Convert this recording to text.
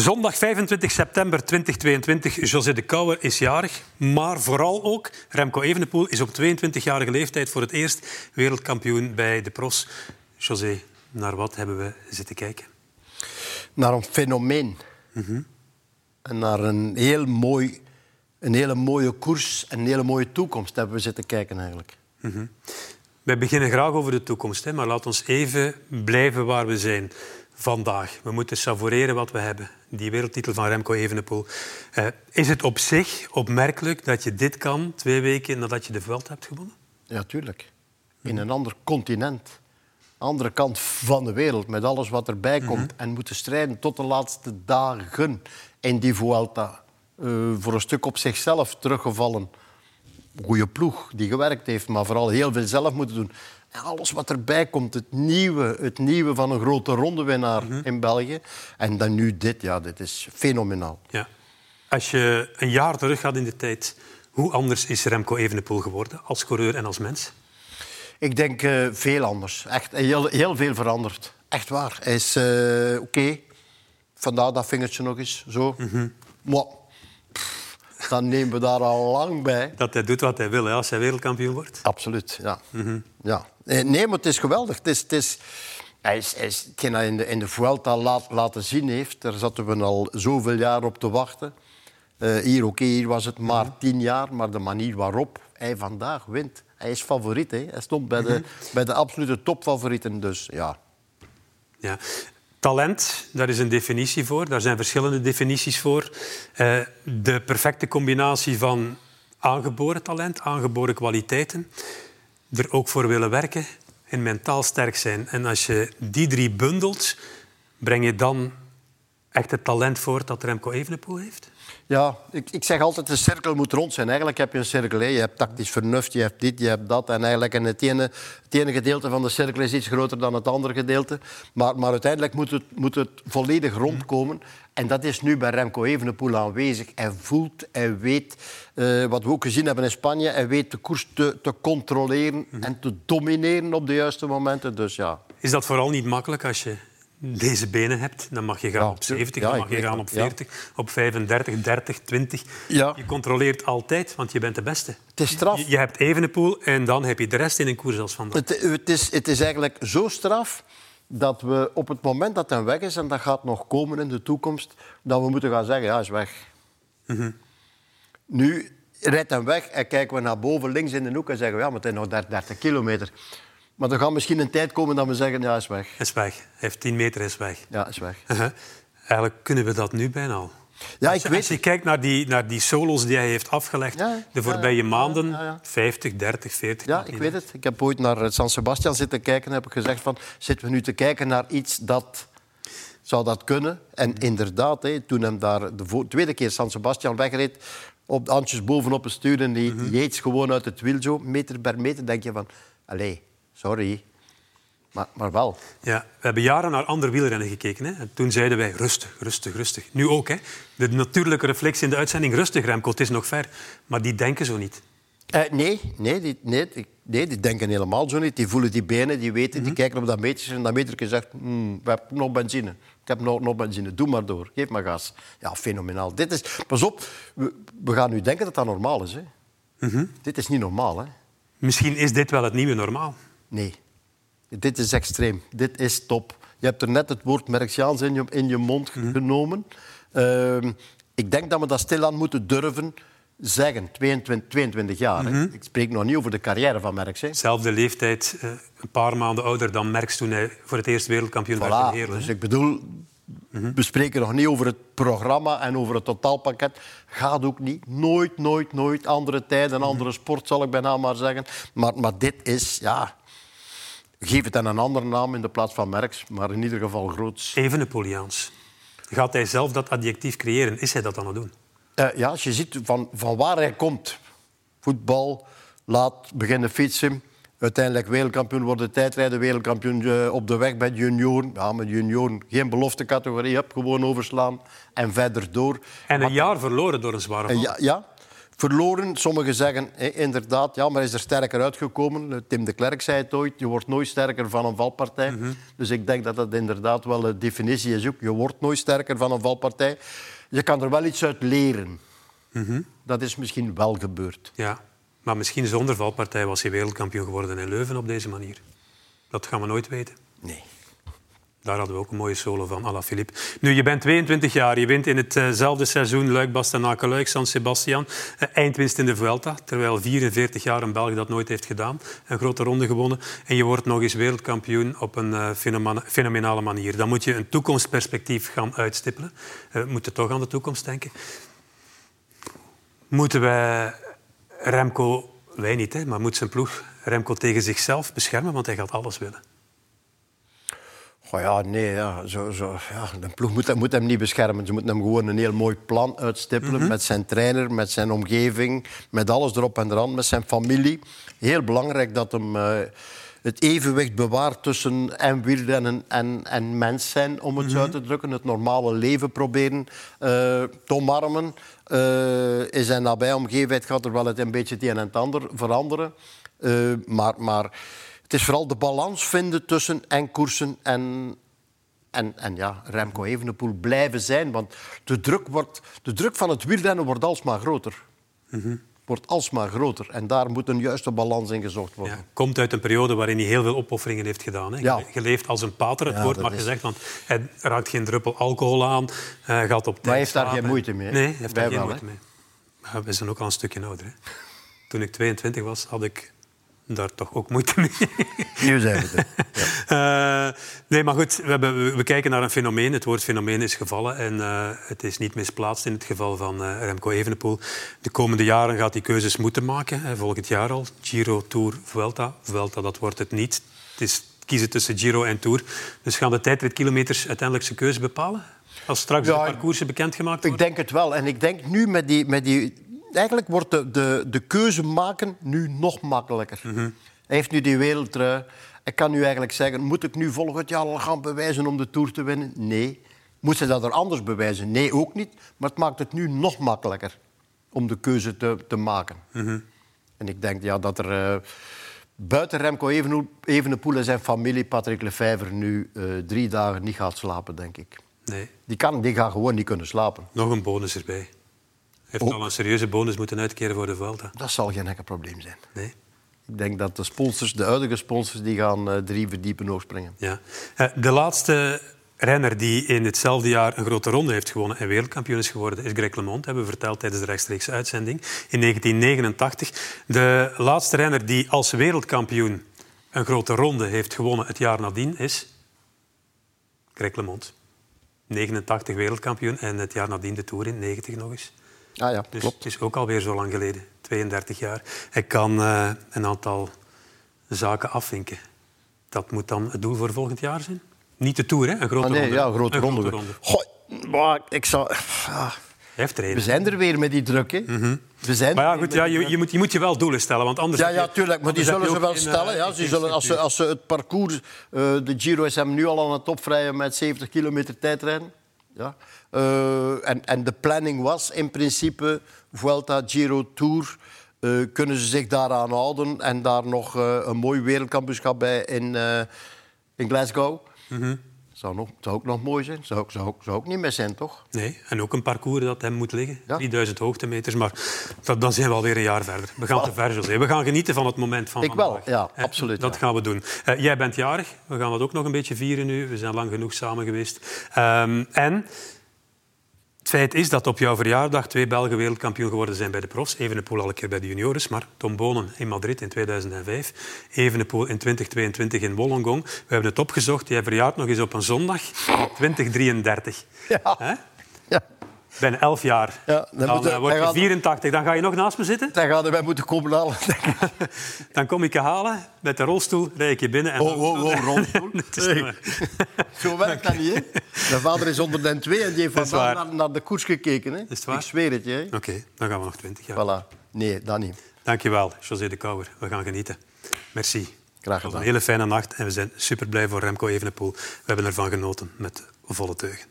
Zondag 25 september 2022. José de Kouwer is jarig, maar vooral ook Remco Evenepoel is op 22-jarige leeftijd voor het eerst wereldkampioen bij de pros. José, naar wat hebben we zitten kijken? Naar een fenomeen. En naar een, heel mooi, een hele mooie koers en een hele mooie toekomst hebben we zitten kijken eigenlijk. Wij beginnen graag over de toekomst, hè, maar laat ons even blijven waar we zijn vandaag. We moeten savoureren wat we hebben. Die wereldtitel van Remco Evenepoel. Eh, is het op zich opmerkelijk dat je dit kan twee weken nadat je de Vuelta hebt gewonnen? Ja, tuurlijk. In een ander continent. Andere kant van de wereld, met alles wat erbij komt. En moeten strijden tot de laatste dagen in die Vuelta. Eh, voor een stuk op zichzelf teruggevallen. Goeie ploeg die gewerkt heeft, maar vooral heel veel zelf moeten doen. Alles wat erbij komt, het nieuwe, het nieuwe van een grote rondewinnaar in België. En dan nu dit, ja, dit is fenomenaal. Ja. Als je een jaar terug gaat in de tijd, hoe anders is Remco Evenepoel geworden als coureur en als mens? Ik denk eh, veel anders. Echt heel, heel veel veranderd. Echt waar. Hij is eh, oké. Vandaar dat vingertje nog eens. Zo. Maar pff, dan nemen we daar al lang bij. Dat hij doet wat hij wil hè, als hij wereldkampioen wordt. Absoluut, ja. ja. Eh, Nee, maar het is geweldig. Het is, het is, hij is, hij is, hetgeen hij in de, in de Vuelta laat, laten zien heeft, daar zaten we al zoveel jaar op te wachten. Eh, hier, oké, hier was het maar tien jaar, maar de manier waarop hij vandaag wint. Hij is favoriet, hè. hij stond bij de, bij de absolute topfavorieten. Dus ja, Ja. Talent, daar is een definitie voor. Daar zijn verschillende definities voor. Eh, de perfecte combinatie van aangeboren talent, aangeboren kwaliteiten, er ook voor willen werken en mentaal sterk zijn. En als je die drie bundelt, breng je dan echt het talent voort dat Remco Evenepoel heeft? Ja, ik, ik zeg altijd, de cirkel moet rond zijn. Eigenlijk heb je een cirkel. Je hebt tactisch vernuft, je hebt dit, je hebt dat. En eigenlijk en het, ene, het ene gedeelte van de cirkel is iets groter dan het andere gedeelte. Maar, maar uiteindelijk moet het, moet het volledig rondkomen. En dat is nu bij Remco Evenepoel aanwezig. Hij voelt, hij weet, eh, wat we ook gezien hebben in Spanje... hij weet de koers te, te controleren en te domineren op de juiste momenten. Dus ja, Is dat vooral niet makkelijk als je deze benen hebt? Dan mag je gaan Ja, op 70, ja, dan mag je gaan op ja. 40, op 35, 30, 20. Ja. Je controleert altijd, want je bent de beste. het is straf. Je, je hebt Evenepoel en dan heb je de rest in een koers als vandaag. Het, het, is, het is eigenlijk zo straf dat we op het moment dat hij weg is, en dat gaat nog komen in de toekomst, dat we moeten gaan zeggen, ja, hij is weg. Nu rijdt hij weg en kijken we naar boven, links in de hoek en zeggen we, ja, maar het is nog 30, 30 kilometer. Maar er gaat misschien een tijd komen dat we zeggen, ja, is weg. Is weg. Heeft 10 meter, is weg. Ja, is weg. Uh-huh. Eigenlijk kunnen we dat nu bijna al. Ja, Als ik je, weet als je kijkt naar die, naar die solos die hij heeft afgelegd Ja, de voorbije maanden, ja, ja. 50, 30, 40. Ja, ik weet het. Ik heb ooit naar eh, San Sebastian zitten kijken en heb ik gezegd van, zitten we nu te kijken naar iets dat... Zou dat kunnen? En inderdaad, hè, toen hem daar de tweede keer San Sebastian wegreed, op de handjes bovenop het stuur en die Yates gewoon uit het wiel zo, meter per meter, denk je van, allee, sorry. Maar, maar wel. Ja, we hebben jaren naar ander wielrennen gekeken. Hè? En toen zeiden wij rustig, rustig, rustig. Nu ook. Hè? De natuurlijke reflex in de uitzending, rustig Remco, het is nog ver. Maar die denken zo niet. Eh, nee, nee, die, nee, nee, die denken helemaal zo niet. Die voelen die benen, die weten, die kijken op dat metertje en dat metertje zegt, "Hmm, we hebben nog benzine. Ik heb nog, nog benzine, doe maar door, geef maar gas. Ja, fenomenaal. Dit is, pas op, we, we gaan nu denken dat dat normaal is. Hè. Dit is niet normaal, hè. Misschien is dit wel het nieuwe normaal. Nee. Dit is extreem. Dit is top. Je hebt er net het woord Merksiaans in je, in je mond genomen. Ehm, ik denk dat we dat stilaan moeten durven zeggen. 22, 22 jaar. hè. Ik spreek nog niet over de carrière van Merks. hè. Zelfde leeftijd, eh, een paar maanden ouder dan Merckx toen hij voor het eerst wereldkampioen werd in Voilà. Heerlen. Dus ik bedoel, we spreken nog niet over het programma en over het totaalpakket. Gaat ook niet. Nooit, nooit, nooit. Andere tijd, een andere sport, zal ik bijna maar zeggen. Maar, maar dit is, ja... Geef het aan een andere naam in de plaats van Merks, maar in ieder geval groots. Evenepoeliaans. Gaat hij zelf dat adjectief creëren? Is hij dat aan het doen? Eh, ja, als je ziet van, van waar hij komt. Voetbal, laat beginnen fietsen. Uiteindelijk wereldkampioen worden, tijdrijden, wereldkampioen eh, op de weg bij de junioren. Ja, met junioren geen beloftecategorie, heb gewoon overslaan en verder door. En een jaar verloren door een zware En val. ja, ja, verloren. Sommigen zeggen inderdaad, ja, maar hij is er sterker uitgekomen. Tim de Klerk zei het ooit, je wordt nooit sterker van een valpartij. Mhm. Dus ik denk dat dat inderdaad wel de definitie is ook. Je wordt nooit sterker van een valpartij. Je kan er wel iets uit leren. Mhm. Dat is misschien wel gebeurd. Ja, maar misschien zonder valpartij was hij wereldkampioen geworden in Leuven op deze manier. Dat gaan we nooit weten. Nee. Daar hadden we ook een mooie solo van Alaphilippe. Nu, je bent 22 jaar, je wint in hetzelfde seizoen Luik, Bastenaken, Luik, San Sebastian. Eh, eindwinst in de Vuelta, terwijl 44 jaar een Belg dat nooit heeft gedaan. Een grote ronde gewonnen. En je wordt nog eens wereldkampioen op een uh, fenomenale manier. Dan moet je een toekomstperspectief gaan uitstippelen. We moeten toch aan de toekomst denken. Moeten wij Remco, wij niet, hè, maar moet zijn ploeg Remco tegen zichzelf beschermen, want hij gaat alles willen? Oh ja, nee, ja. Zo, zo, ja. de ploeg moet, moet, hem niet beschermen. Ze moeten hem gewoon een heel mooi plan uitstippelen mhm. met zijn trainer, met zijn omgeving, met alles erop en eraan, met zijn familie. Heel belangrijk dat hem uh, het evenwicht bewaart tussen en wielrennen en, en mens zijn, om het mm zo uit te drukken. Het normale leven proberen uh, te omarmen. Uh, in zijn nabije omgeving gaat er wel het een beetje het een en het ander veranderen. maar... maar het is vooral de balans vinden tussen en koersen en, en, en ja, Remco Evenepoel blijven zijn. Want de druk, wordt, de druk van het wielrennen wordt alsmaar groter. Mm Wordt alsmaar groter. En daar moet een juiste balans in gezocht worden. Ja, komt uit een periode waarin hij heel veel opofferingen heeft gedaan. Hè? Ja. Je leeft als een pater, het ja, wordt maar is... gezegd. Want hij raakt geen druppel alcohol aan. Hij gaat op tijd Maar hij heeft daar geen moeite mee. Nee, hij heeft daar geen moeite mee. Maar we zijn ook al een stukje ouder. Hè? Toen ik 22 was, had ik daar toch ook moeite mee. Nu zijn we er. Ja. Uh, nee, maar goed, we, hebben, we, kijken naar een fenomeen. Het woord fenomeen is gevallen en uh, het is niet misplaatst in het geval van uh, Remco Evenepoel. De komende jaren gaat hij keuzes moeten maken. volgend jaar al. Giro, Tour, Vuelta. Vuelta, dat wordt het niet. Het is kiezen tussen Giro en Tour. Dus gaan de tijdritkilometers uiteindelijk zijn keuze bepalen? Als straks ja, de parcoursen bekendgemaakt worden? Ik denk het wel. En ik denk nu met die, met die eigenlijk wordt de, de, de keuze maken nu nog makkelijker. Mhm. Hij heeft nu die wereldtrui. Ik kan nu eigenlijk zeggen, moet ik nu volgend jaar al gaan bewijzen om de Tour te winnen? Nee. Moet ze dat er anders bewijzen? Nee, ook niet. Maar het maakt het nu nog makkelijker om de keuze te, te maken. Mhm. En ik denk ja, dat er uh, buiten Remco Evenepoel en zijn familie, Patrick Lefevre, nu uh, drie dagen niet gaat slapen, denk ik. Nee. Die, kan, die gaan gewoon niet kunnen slapen. Nog een bonus erbij heeft oh. al een serieuze bonus moeten uitkeren voor de Vuelta. Dat zal geen enkel probleem zijn. Nee. Ik denk dat de sponsors, de huidige sponsors, die gaan uh, drie verdiepen hoog springen. Ja. Uh, de laatste renner die in hetzelfde jaar een grote ronde heeft gewonnen en wereldkampioen is geworden, is Greg LeMond. hebben we verteld tijdens de rechtstreekse uitzending in 1989. De laatste renner die als wereldkampioen een grote ronde heeft gewonnen het jaar nadien is Greg LeMond. 89 wereldkampioen en het jaar nadien de Tour in 90 nog eens. Ah ja, dus klopt. Het is ook alweer zo lang geleden, 32 jaar. Ik kan uh, een aantal zaken afvinken. Dat moet dan het doel voor volgend jaar zijn? Niet de Tour, hè? Een grote ah, nee, ronde. Ja, een grote een ronde. Ronde. Goh, ik zou... Ah. We zijn er weer met die druk. Hè. Mm -hmm. We zijn maar ja, goed, ja, je, je, moet, je moet je wel doelen stellen. Want anders ja, ja, tuurlijk. Maar die zullen ze wel stellen. Ja, ze zullen, als, ze, als ze het parcours... Uh, de Giro is hem nu al aan het opvrijen met 70 kilometer tijdrijden. Uh, en, en de planning was in principe Vuelta, Giro, Tour. Uh, kunnen ze zich daaraan houden en daar nog uh, een mooi wereldkampioenschap bij in, in Glasgow? Mm. Zou, nog, zou ook nog mooi zijn. Zou, zou, zou ook niet meer zijn, toch? Nee, en ook een parcours dat hem moet liggen. Ja? 3000 hoogtemeters, maar dat, dan zijn we alweer een jaar verder. We gaan te ver, José. We gaan genieten van het moment van Ik vandaag. wel, ja, absoluut. Dat ja. gaan we doen. Uh, jij bent jarig. We gaan dat ook nog een beetje vieren nu. We zijn lang genoeg samen geweest. Um, en... Het feit is dat op jouw verjaardag twee Belgen wereldkampioen geworden zijn bij de profs. Evenepoel al een keer bij de juniores, maar Tom Bonen in Madrid in 2005. Evenepoel in 2022 in Wollongong. We hebben het opgezocht. Jij verjaart nog eens op een zondag 2033. Ja. ja ben elf jaar. Ja, dan, dan uh, word je 84. Dan ga je nog naast me zitten. Dan gaan wij moeten komen halen. dan kom ik je halen. Met de rolstoel rijd ik je binnen. En oh, oh, oh, rolstoel. hey. Zo werkt dat niet, hè? Mijn vader is onder den twee en die heeft vandaag naar, naar, de koers gekeken. Hè? Is het waar? Ik zweer het je. Oké, okay, dan gaan we nog 20 jaar. Voilà. Nee, dat niet. Dankjewel, José de Kouwer. We gaan genieten. Merci. Graag gedaan. Een hele fijne nacht en we zijn super blij voor Remco Evenepoel. We hebben ervan genoten met volle teugen.